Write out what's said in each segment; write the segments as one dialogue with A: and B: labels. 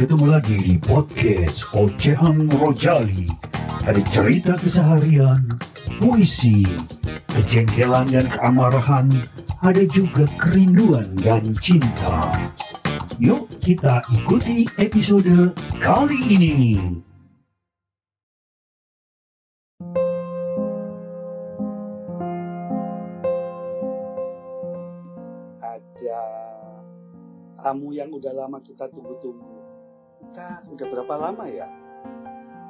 A: ketemu lagi di podcast Ocehan Rojali. Ada cerita keseharian, puisi, kejengkelan dan keamarahan, ada juga kerinduan dan cinta. Yuk kita ikuti episode kali ini.
B: ada tamu yang udah lama kita tunggu-tunggu. Kita udah berapa lama ya?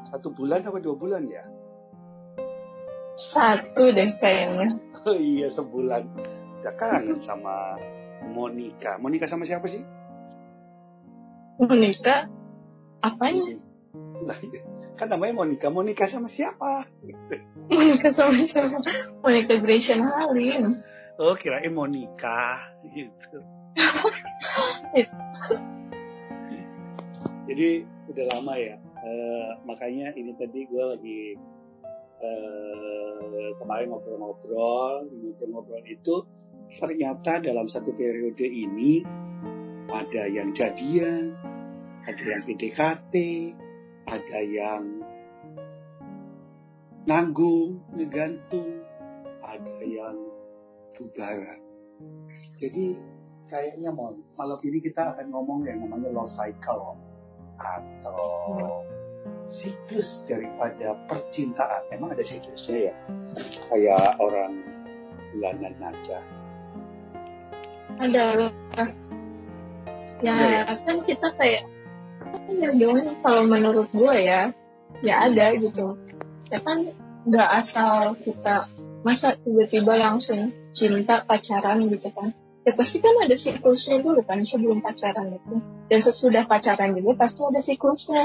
B: Satu bulan apa dua bulan ya?
C: Satu deh kayaknya.
B: Oh iya sebulan. Udah kangen sama Monica. Monica sama siapa sih?
C: Monica? Apanya?
B: Nah, kan namanya Monica. Monica sama siapa?
C: Monica sama siapa? Monica Grayson Halim.
B: Oh kirain Monica gitu. Jadi udah lama ya. Eh, makanya ini tadi gue lagi eh, kemarin ngobrol-ngobrol, ngobrol-ngobrol itu ternyata dalam satu periode ini ada yang jadian, ada yang PDKT, ada yang nanggung, ngegantung, ada yang bubaran. Jadi kayaknya mau malam ini kita akan ngomong yang namanya low cycle atau siklus daripada percintaan. Emang ada siklusnya ya? Kayak orang bulanan aja.
C: Ada ya,
B: ya?
C: kan kita kayak ya dong kalau menurut gue ya ya ada gitu ya kan nggak asal kita masa tiba-tiba langsung cinta pacaran gitu kan ya pasti kan ada siklusnya dulu kan sebelum pacaran itu. Dan sesudah pacaran juga pasti ada siklusnya.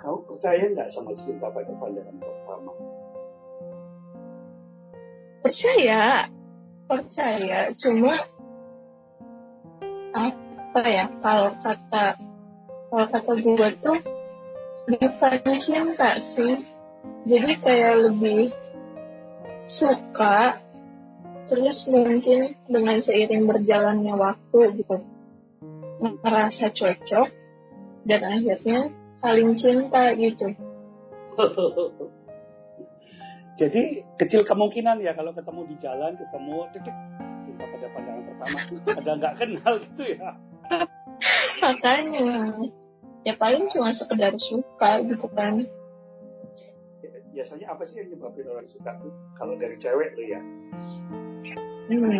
B: Kau percaya nggak sama cinta pada pandangan pertama?
C: percaya percaya. Cuma apa ya kalau kata kalau kata gue tuh bukan cinta sih. Jadi kayak lebih suka terus mungkin dengan seiring berjalannya waktu gitu merasa cocok dan akhirnya saling cinta gitu
B: Jadi kecil kemungkinan ya kalau ketemu di jalan, ketemu titik cinta pada pandangan pertama, ada nggak kenal gitu ya.
C: makanya ya paling cuma sekedar suka gitu kan
B: Biasanya apa sih yang nyebabin orang suka tuh? Kalau dari cewek lo ya.
C: Hmm.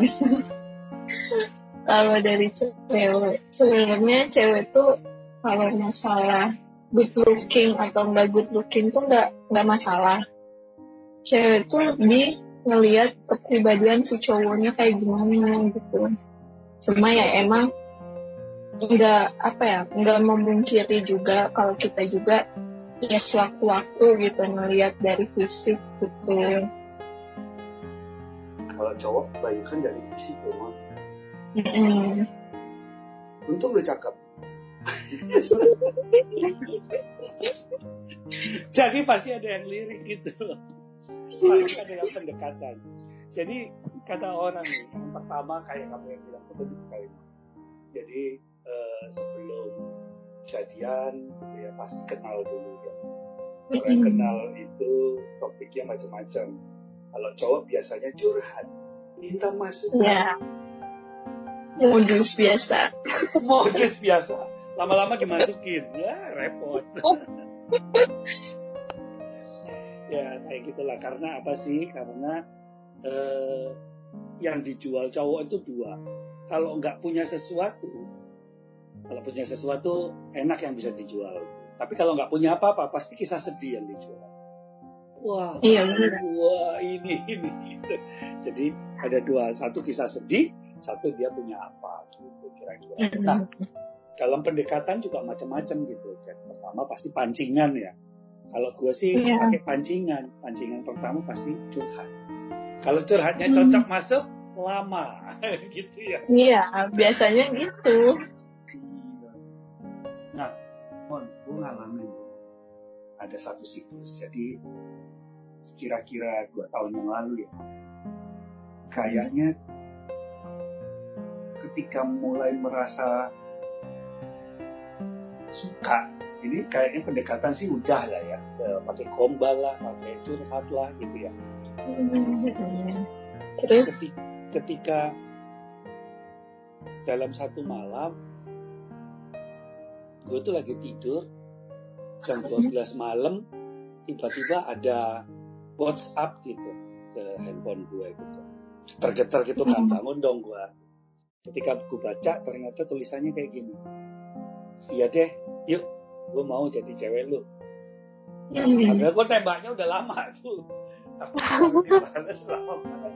C: kalau dari cewek sebenarnya cewek tuh kalau masalah good looking atau nggak good looking tuh nggak nggak masalah. Cewek tuh lebih ngelihat kepribadian si cowoknya kayak gimana gitu. Cuma ya emang nggak apa ya nggak memungkiri juga kalau kita juga ya sewaktu-waktu gitu ngelihat dari fisik gitu
B: Kalau cowok kebanyakan dari fisik memang.
C: Mm-mm.
B: Untung lo cakep. Jadi pasti ada yang lirik gitu. Pasti ada yang pendekatan. Jadi kata orang nih, yang pertama kayak kamu yang bilang itu betul kali. Jadi eh, sebelum jadian gitu ya pasti kenal dulu ya. Orang kenal itu topiknya macam-macam. Kalau cowok biasanya curhat, minta masukan,
C: ya modus biasa
B: modus biasa. Lama-lama dimasukin, ya repot. ya kayak gitulah. Karena apa sih? Karena eh, yang dijual cowok itu dua. Kalau nggak punya sesuatu, kalau punya sesuatu enak yang bisa dijual. Tapi kalau nggak punya apa-apa, pasti kisah sedih yang dijual. Wah,
C: Iya,
B: wah ini ini. gitu. Jadi ada dua, satu kisah sedih, satu dia punya apa gitu kira-kira. Nah, dalam pendekatan juga macam-macam gitu. Jadi, pertama pasti pancingan ya. Kalau gue sih
C: Iya.
B: pakai pancingan. Pancingan pertama pasti curhat. Kalau curhatnya
C: Hmm.
B: cocok masuk, lama gitu ya.
C: Iya, biasanya gitu.
B: Nah, Mon, gue ngalamin ada satu siklus. Jadi kira-kira dua tahun yang lalu ya. Kayaknya ketika mulai merasa suka ini kayaknya pendekatan sih udah lah ya Eh, pakai gombal lah pakai curhat lah gitu ya
C: Terus?
B: Keti- ketika dalam satu malam gue tuh lagi tidur jam 12 malam tiba-tiba ada WhatsApp gitu ke handphone gue gitu getar-getar gitu kan bangun dong gue ketika gue baca ternyata tulisannya kayak gini iya deh yuk gue mau jadi cewek lu Padahal gue tembaknya udah lama tuh. Tapi dibales lama banget.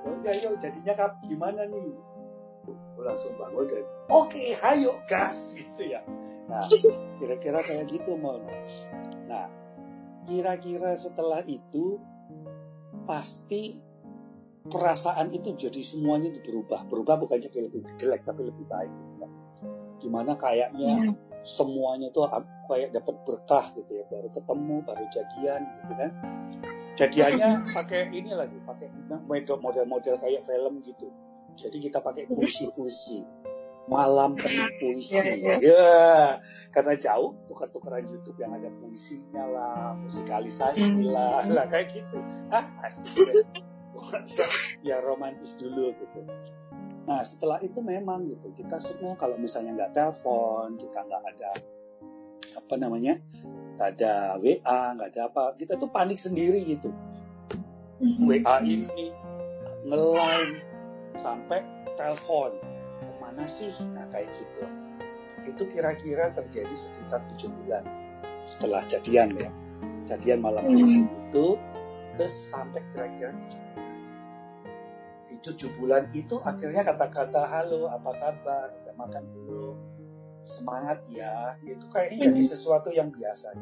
B: Ya udah yuk jadinya kap gimana nih? Gue langsung bangun dan oke hayo gas gitu ya. Nah kira-kira kayak gitu mau. Nah kira-kira setelah itu pasti perasaan itu jadi semuanya itu berubah. Berubah bukan jadi lebih jelek tapi lebih baik. Gitu ya. Gimana kayaknya semuanya tuh ap- kayak dapat berkah gitu ya baru ketemu baru jadian gitu kan jadiannya pakai ini lagi pakai model- model-model kayak film gitu jadi kita pakai puisi-puisi malam penuh puisi.
C: Iya,
B: ya karena jauh tukar-tukaran YouTube yang ada puisinya lah musikalisasi lah lah kayak gitu. Ah asik ya romantis dulu gitu. Nah setelah itu memang gitu kita semua kalau misalnya nggak telepon, kita nggak ada apa namanya, nggak ada WA, nggak ada apa, kita tuh panik sendiri gitu. WA ini nge-line sampai telepon ke mana sih? Nah kayak gitu. Itu kira-kira terjadi sekitar tujuh bulan setelah jadian ya. Jadian malam
C: Hmm.
B: itu terus sampai kira-kira tujuh bulan. Di tujuh bulan itu akhirnya kata-kata halo apa kabar udah makan belum semangat ya itu kayaknya jadi sesuatu yang biasa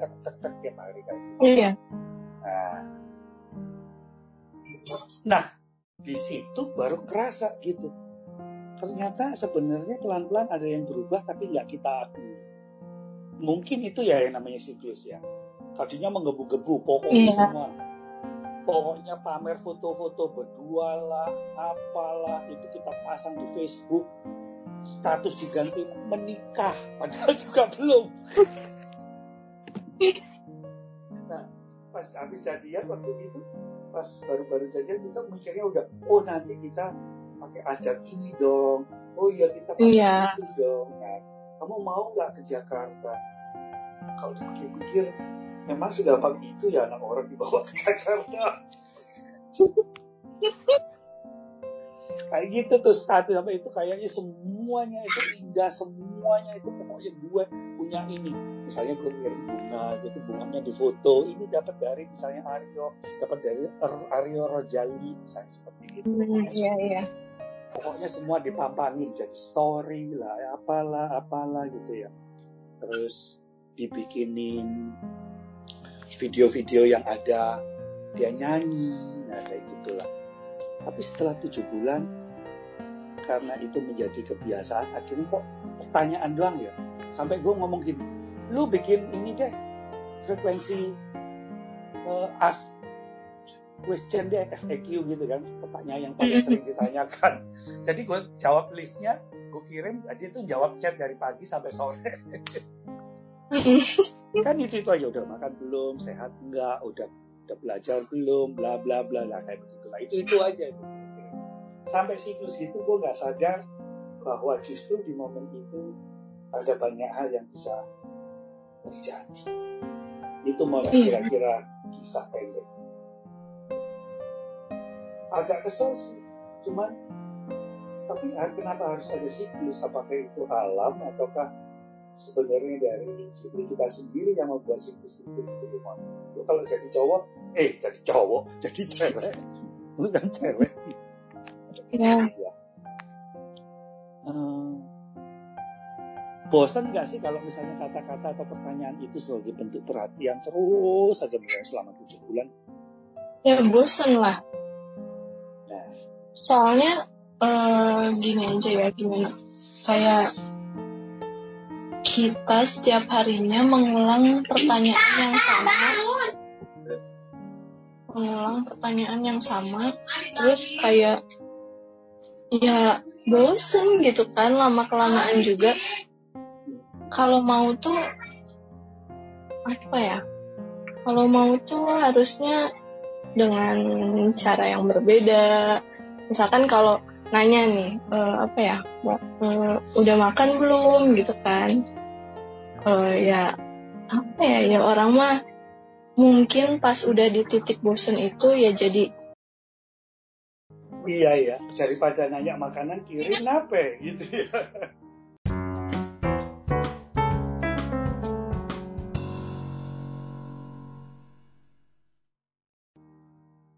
B: tek tek tek tiap hari kayak gitu.
C: Iya.
B: Nah, nah di situ baru kerasa gitu. Ternyata sebenarnya pelan-pelan ada yang berubah tapi nggak kita akui. Mungkin itu ya yang namanya siklus ya. Tadinya menggebu-gebu pokoknya
C: Iya.
B: semua. Pokoknya pamer foto-foto berdua lah, apalah itu kita pasang di Facebook. Status diganti menikah, padahal juga belum. Nah, pas habis jadian waktu itu pas baru-baru jadian kita mikirnya udah oh nanti kita pakai adat ini dong. Oh iya kita pakai
C: Iya.
B: itu dong. Nah, kamu mau nggak ke Jakarta? Kalau dipikir-pikir memang sudah pagi itu ya anak orang dibawa ke Jakarta. Kayak gitu tuh status apa itu? Kayaknya semuanya itu indah semuanya itu pokoknya gue punya ini. Misalnya gue ngirim bunga gitu bunganya difoto ini dapat dari misalnya Aryo dapat dari Ar- Aryo Rojali misalnya seperti itu
C: Hmm, Iya, iya.
B: Pokoknya semua dipampangin jadi story lah apalah apalah gitu ya. Terus dibikinin video-video yang ada dia nyanyi nah kayak gitulah. Tapi setelah tujuh bulan karena itu menjadi kebiasaan akhirnya kok pertanyaan doang ya. Sampai gue ngomong gini lu bikin ini deh frekuensi eh, as question deh FAQ gitu kan pertanyaan yang paling sering ditanyakan. Jadi gue jawab listnya gue kirim aja itu jawab chat dari pagi sampai sore. Kan itu itu aja udah makan belum sehat enggak udah udah belajar belum bla bla bla lah kayak begitulah. Itu itu aja. Itu. sampai siklus itu gue nggak sadar bahwa justru di momen itu ada banyak hal yang bisa terjadi. Itu mau
C: Iya.
B: kira-kira kisah pendek agak kesel sih cuman tapi kenapa harus ada siklus apakah itu alam ataukah sebenarnya dari diri kita sendiri yang membuat siklus itu gitu. Lu kalau jadi cowok eh jadi cowok jadi cewek bukan cewek
C: Iya.
B: ya. Eh, bosan nggak sih kalau misalnya kata-kata atau pertanyaan itu sebagai bentuk perhatian terus saja selama tujuh bulan
C: Ya bosen lah. Soalnya eh, gini aja ya gimana? Kayak kita setiap harinya mengulang pertanyaan yang sama, mengulang pertanyaan yang sama, terus kayak ya bosen gitu kan lama kelamaan juga. Kalau mau tuh apa ya? Kalau mau tuh harusnya dengan cara yang berbeda misalkan kalau nanya nih uh, apa ya uh, udah makan belum? Gitu kan. Uh, ya apa ya ya orang mah mungkin pas udah di titik bosen itu ya jadi
B: iya ya daripada nanya makanan kirim nape gitu ya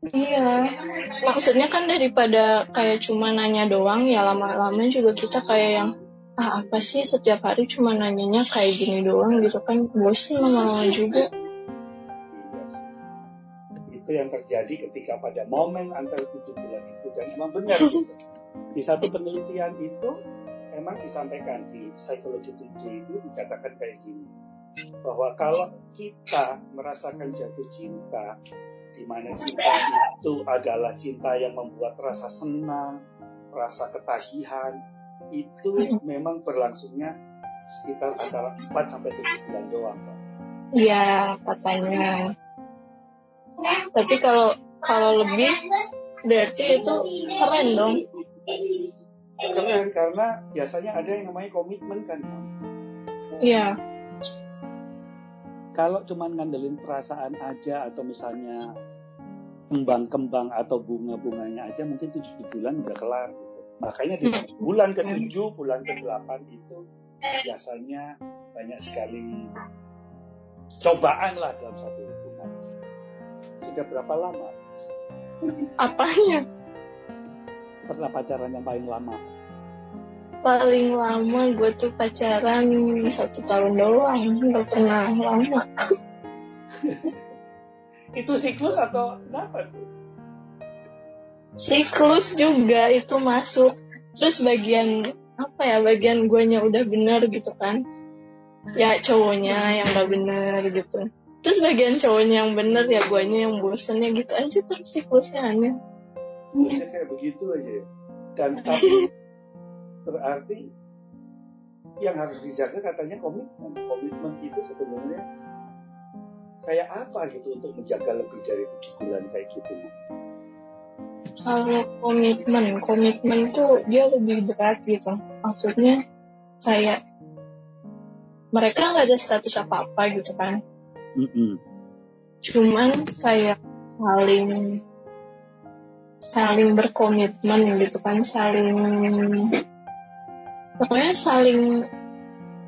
C: Iya, maksudnya kan daripada kayak cuma nanya doang ya lama-lama juga kita kayak yang ah apa sih setiap hari cuma nanyanya kayak gini doang gitu kan. Bosan lama-lama juga.
B: Itu yang terjadi ketika pada momen antara tujuh bulan itu. Dan emang benar. Di satu penelitian itu emang disampaikan di psikologi 7 itu dikatakan kayak gini. Bahwa kalau kita merasakan jatuh cinta di mana cinta itu adalah cinta yang membuat rasa senang, rasa ketagihan, itu memang berlangsungnya sekitar antara 4 sampai 7 bulan doang,
C: Iya, katanya. Tapi kalau kalau lebih berarti itu keren dong.
B: Keren karena biasanya ada yang namanya komitmen kan.
C: Iya
B: kalau cuma ngandelin perasaan aja atau misalnya kembang-kembang atau bunga-bunganya aja mungkin tujuh bulan udah kelar gitu. Makanya di hmm. bulan ke-7, bulan ke-8 itu biasanya banyak sekali cobaan lah dalam satu hubungan. Sudah berapa lama?
C: Apanya?
B: Pernah pacaran yang paling lama?
C: Paling lama gue tuh pacaran satu tahun doang nggak pernah lama.
B: Itu siklus atau apa tuh?
C: Siklus juga itu masuk. Terus bagian apa ya bagian guanya udah bener gitu kan. Ya cowoknya yang gak bener gitu. Terus bagian cowoknya yang bener ya guanya yang bosennya gitu aja terus siklusnya aneh.
B: Siklusnya kayak begitu aja dan tapi berarti yang harus dijaga katanya komitmen. Komitmen itu sebenarnya kayak apa gitu untuk menjaga lebih dari tujuh bulan kayak gitu?
C: Kalau komitmen, komitmen tuh dia lebih berat gitu. Maksudnya kayak mereka nggak ada status apa-apa gitu kan. Mm -mm. Cuman kayak saling saling berkomitmen gitu kan, saling pokoknya saling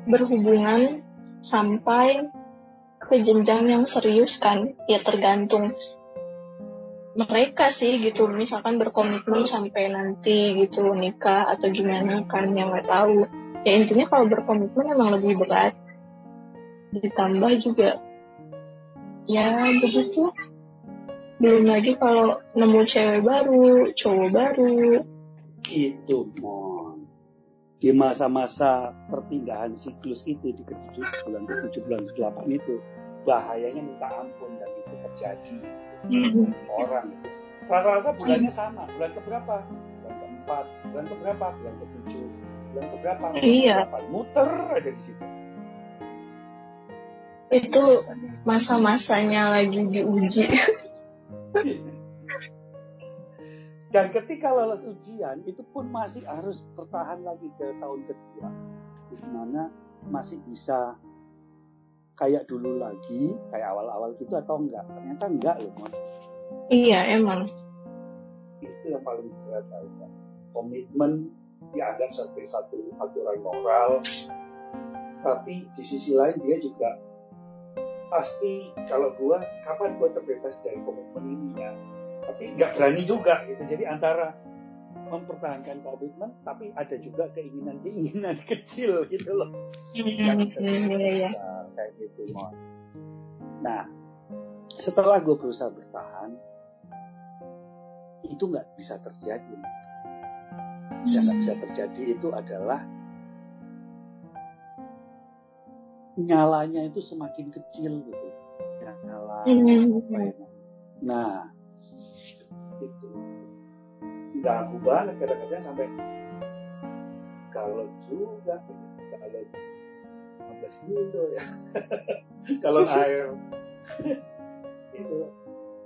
C: berhubungan sampai ke jenjang yang serius kan. Ya tergantung mereka sih gitu. Misalkan berkomitmen sampai nanti gitu nikah atau gimana kan yang nggak tahu. Ya intinya kalau berkomitmen emang lebih berat. Ditambah juga ya begitu. Belum lagi kalau nemu cewek baru cowok baru.
B: Itu mau di masa-masa perpindahan siklus itu di ketujuh bulan ke tujuh bulan ke delapan itu bahayanya minta ampun dan itu terjadi. Mm orang rata-rata bulannya sama. Bulan keberapa? Bulan keempat. Bulan keberapa? Bulan ketujuh. Bulan keberapa? Bulan
C: iya.
B: keberapa? Muter aja di situ.
C: Itu masa-masanya lagi diuji
B: Dan ketika lolos ujian itu pun masih harus bertahan lagi ke tahun kedua. Di mana masih bisa kayak dulu lagi, kayak awal-awal gitu atau enggak? Ternyata enggak loh, Mon.
C: Iya, emang.
B: Itu yang paling berat. Komitmen dianggap sebagai satu aturan moral, tapi di sisi lain dia juga pasti kalau gua kapan gua terbebas dari komitmen ini ya tapi nggak berani juga gitu. Jadi antara mempertahankan komitmen tapi ada juga keinginan-keinginan kecil gitu loh. Yang
C: hmm, iya, iya.
B: kayak gitu mon. Nah setelah gue berusaha bertahan itu nggak bisa terjadi. Yang nggak bisa terjadi itu adalah nyalanya itu semakin kecil gitu. Ya, nyala hmm. nah itu ganggu banget kadang-kadang sampai kalau juga kalau gitu ya. Kalau air. Itu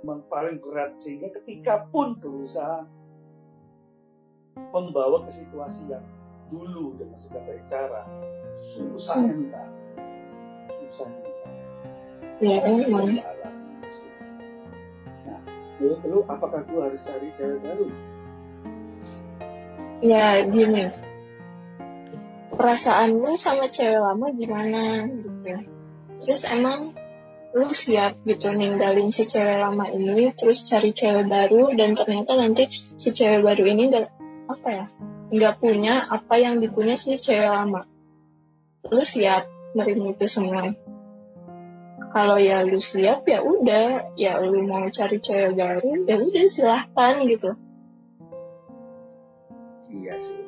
B: memang paling berat sehingga ketika pun berusaha membawa ke situasi yang dulu dengan segala cara susah enggak susah enggak
C: ya emang
B: menurut lu apakah gua harus cari cewek baru?
C: Ya gini. Perasaan lu sama cewek lama gimana gitu? Terus emang lu siap gitu ninggalin si cewek lama ini terus cari cewek baru dan ternyata nanti si cewek baru ini gak apa ya nggak punya apa yang dipunya si cewek lama. Lu siap menerima itu semua kalau ya lu siap ya udah. Ya lu mau cari cewek baru ya udah silahkan gitu.
B: Iya sih.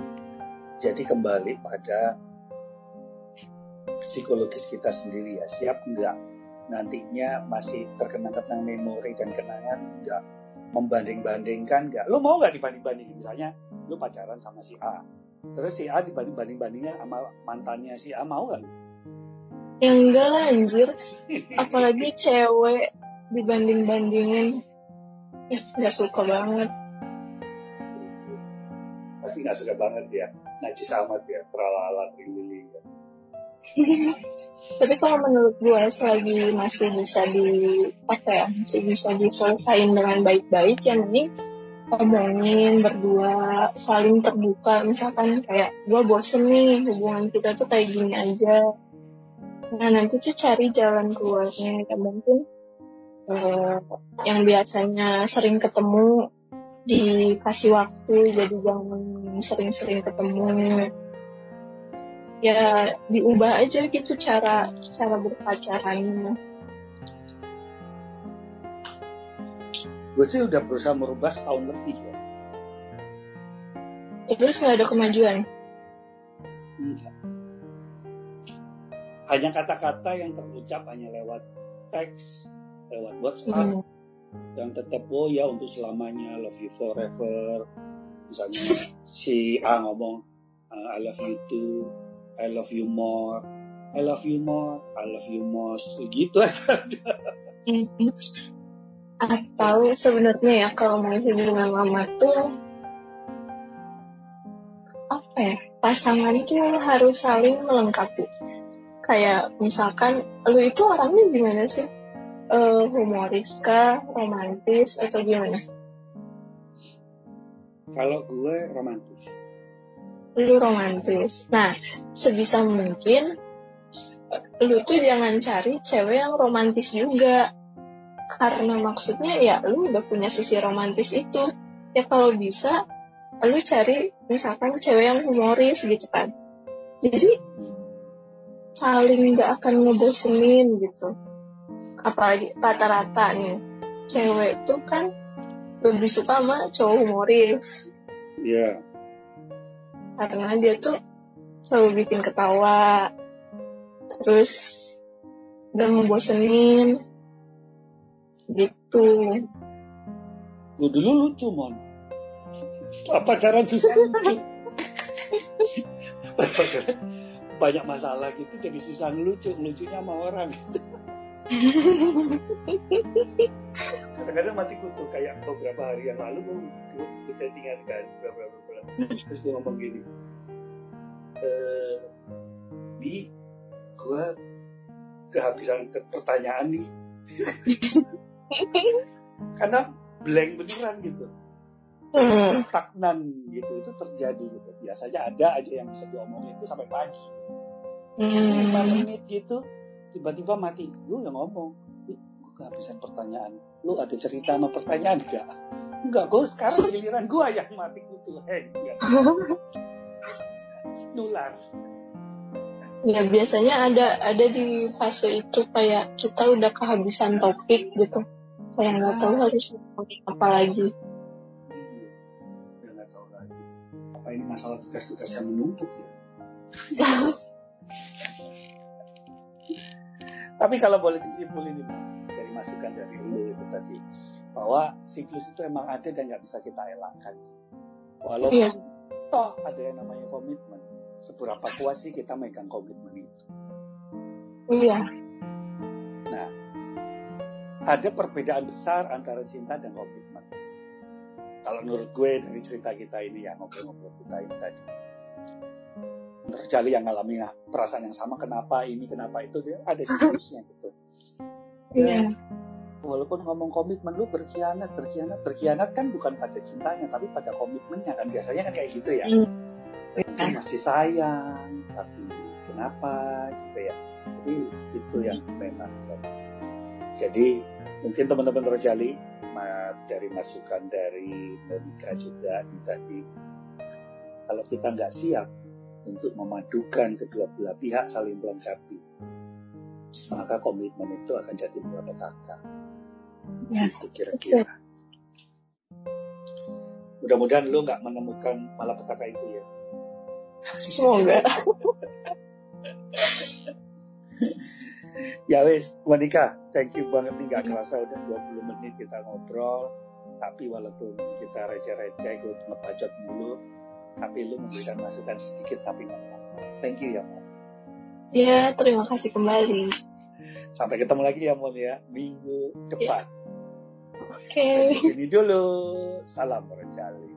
B: Jadi kembali pada psikologis kita sendiri ya. Siap enggak nantinya masih terkenang-kenang memori dan kenangan enggak membanding-bandingkan enggak lo mau nggak dibanding-bandingin? Misalnya lu pacaran sama si A. Terus si A dibanding-bandingnya sama mantannya si A mau nggak
C: ya enggak lah anjir. Apalagi cewek dibanding-bandingin. Ih, nggak suka banget.
B: Pasti nggak suka banget ya najis amat ya teralala terlili ya.
C: tapi kalau menurut gue selagi masih bisa di apa ya masih bisa diselesain dengan baik-baik ya mending ngomongin berdua saling terbuka. Misalkan kayak gue bosen nih hubungan kita tuh kayak gini aja nah nanti tuh cari jalan keluarnya. Ya mungkin eh, yang biasanya sering ketemu dikasih waktu jadi jangan sering-sering ketemu. Ya diubah aja gitu cara cara berpacarannya.
B: Gue sih udah berusaha merubah setahun lebih ya.
C: Terus nggak ada kemajuan?
B: Enggak. Hanya kata-kata yang terucap hanya lewat teks lewat WhatsApp.
C: Hmm.
B: yang tetap oh ya untuk selamanya love you forever. Misalnya si A ngomong uh, I love you too I love you more I love you more I love you most. Gitu aja.
C: Mhm. atau sebenarnya ya kalau mau hubungan lama tuh apa ya pasangan tuh harus saling melengkapi kayak misalkan lu itu orangnya gimana sih? Eh, humoris kah romantis atau gimana?
B: Kalau gue romantis.
C: Lu romantis. Nah sebisa mungkin lu tuh jangan cari cewek yang romantis juga. Karena maksudnya ya lu udah punya sisi romantis itu. Ya kalau bisa lu cari misalkan cewek yang humoris gitu kan. Jadi saling nggak akan ngebosenin gitu. Apalagi rata-rata nih cewek tuh kan lebih suka sama cowok humoris.
B: Iya.
C: Karena dia tuh selalu bikin ketawa terus gak membosenin gitu.
B: Gue dulu lucu mon. Setelah pacaran susah? Lucu banyak masalah gitu jadi susah ngelucu ngelucunya sama orang. Kadang-kadang mati kutu kayak beberapa hari yang lalu gue gue chattingan kan beberapa bulan. Terus gue ngomong gini eh bi gue kehabisan ke- pertanyaan nih. Karena blank beneran gitu. Stagnan gitu itu terjadi gitu. Biasanya ada aja yang bisa diomongin itu sampai pagi. Lima
C: Hmm.
B: menit gitu tiba-tiba mati. Lu yang ngomong. Gue kehabisan pertanyaan. Lu ada cerita sama pertanyaan gak enggak gue sekarang giliran gue yang mati. Kutu heng nular.
C: Ya biasanya ada ada di fase itu kayak kita udah kehabisan topik gitu. Kayak nggak tahu harus ngomongin apa lagi.
B: Apa ini masalah tugas-tugas yang menumpuk ya Tapi kalau boleh disimpulin Bang, dari masukan dari lu itu tadi, bahwa siklus itu emang ada dan nggak bisa kita elakkan. Walaupun
C: Iya.
B: toh ada yang namanya komitmen. Seberapa kuat sih kita megang komitmen itu?
C: Iya.
B: Nah, ada perbedaan besar antara cinta dan komitmen. Kalau menurut gue dari cerita kita ini ya ngobrol-ngobrol kita ini tadi, terjadi yang ngalami perasaan yang sama, kenapa ini, kenapa itu, dia ada siklusnya gitu.
C: Iya.
B: Walaupun ngomong komitmen lu berkhianat, berkhianat, berkhianat kan bukan pada cintanya, tapi pada komitmennya kan biasanya kan kayak gitu ya. Mungkin masih sayang, tapi kenapa gitu ya. Jadi itu yang memang jadi. Jadi mungkin teman-teman terjali dari masukan dari Monica juga ini tadi kalau kita nggak siap untuk memadukan kedua belah pihak saling melengkapi maka komitmen itu akan jadi malapetaka
C: Ya.
B: itu kira-kira mudah-mudahan lu nggak menemukan malapetaka itu ya
C: Semoga.
B: ya wes Monica thank you banget nih nggak kerasa udah 20 menit kita ngobrol. Tapi walaupun kita receh-receh gue ngebacot mulu tapi lu memberikan masukan sedikit tapi ngomong thank you ya Mon.
C: Ya, terima kasih kembali.
B: sampai ketemu lagi ya Mon ya minggu depan.
C: Oke.
B: Di sini dulu. Salam Rejali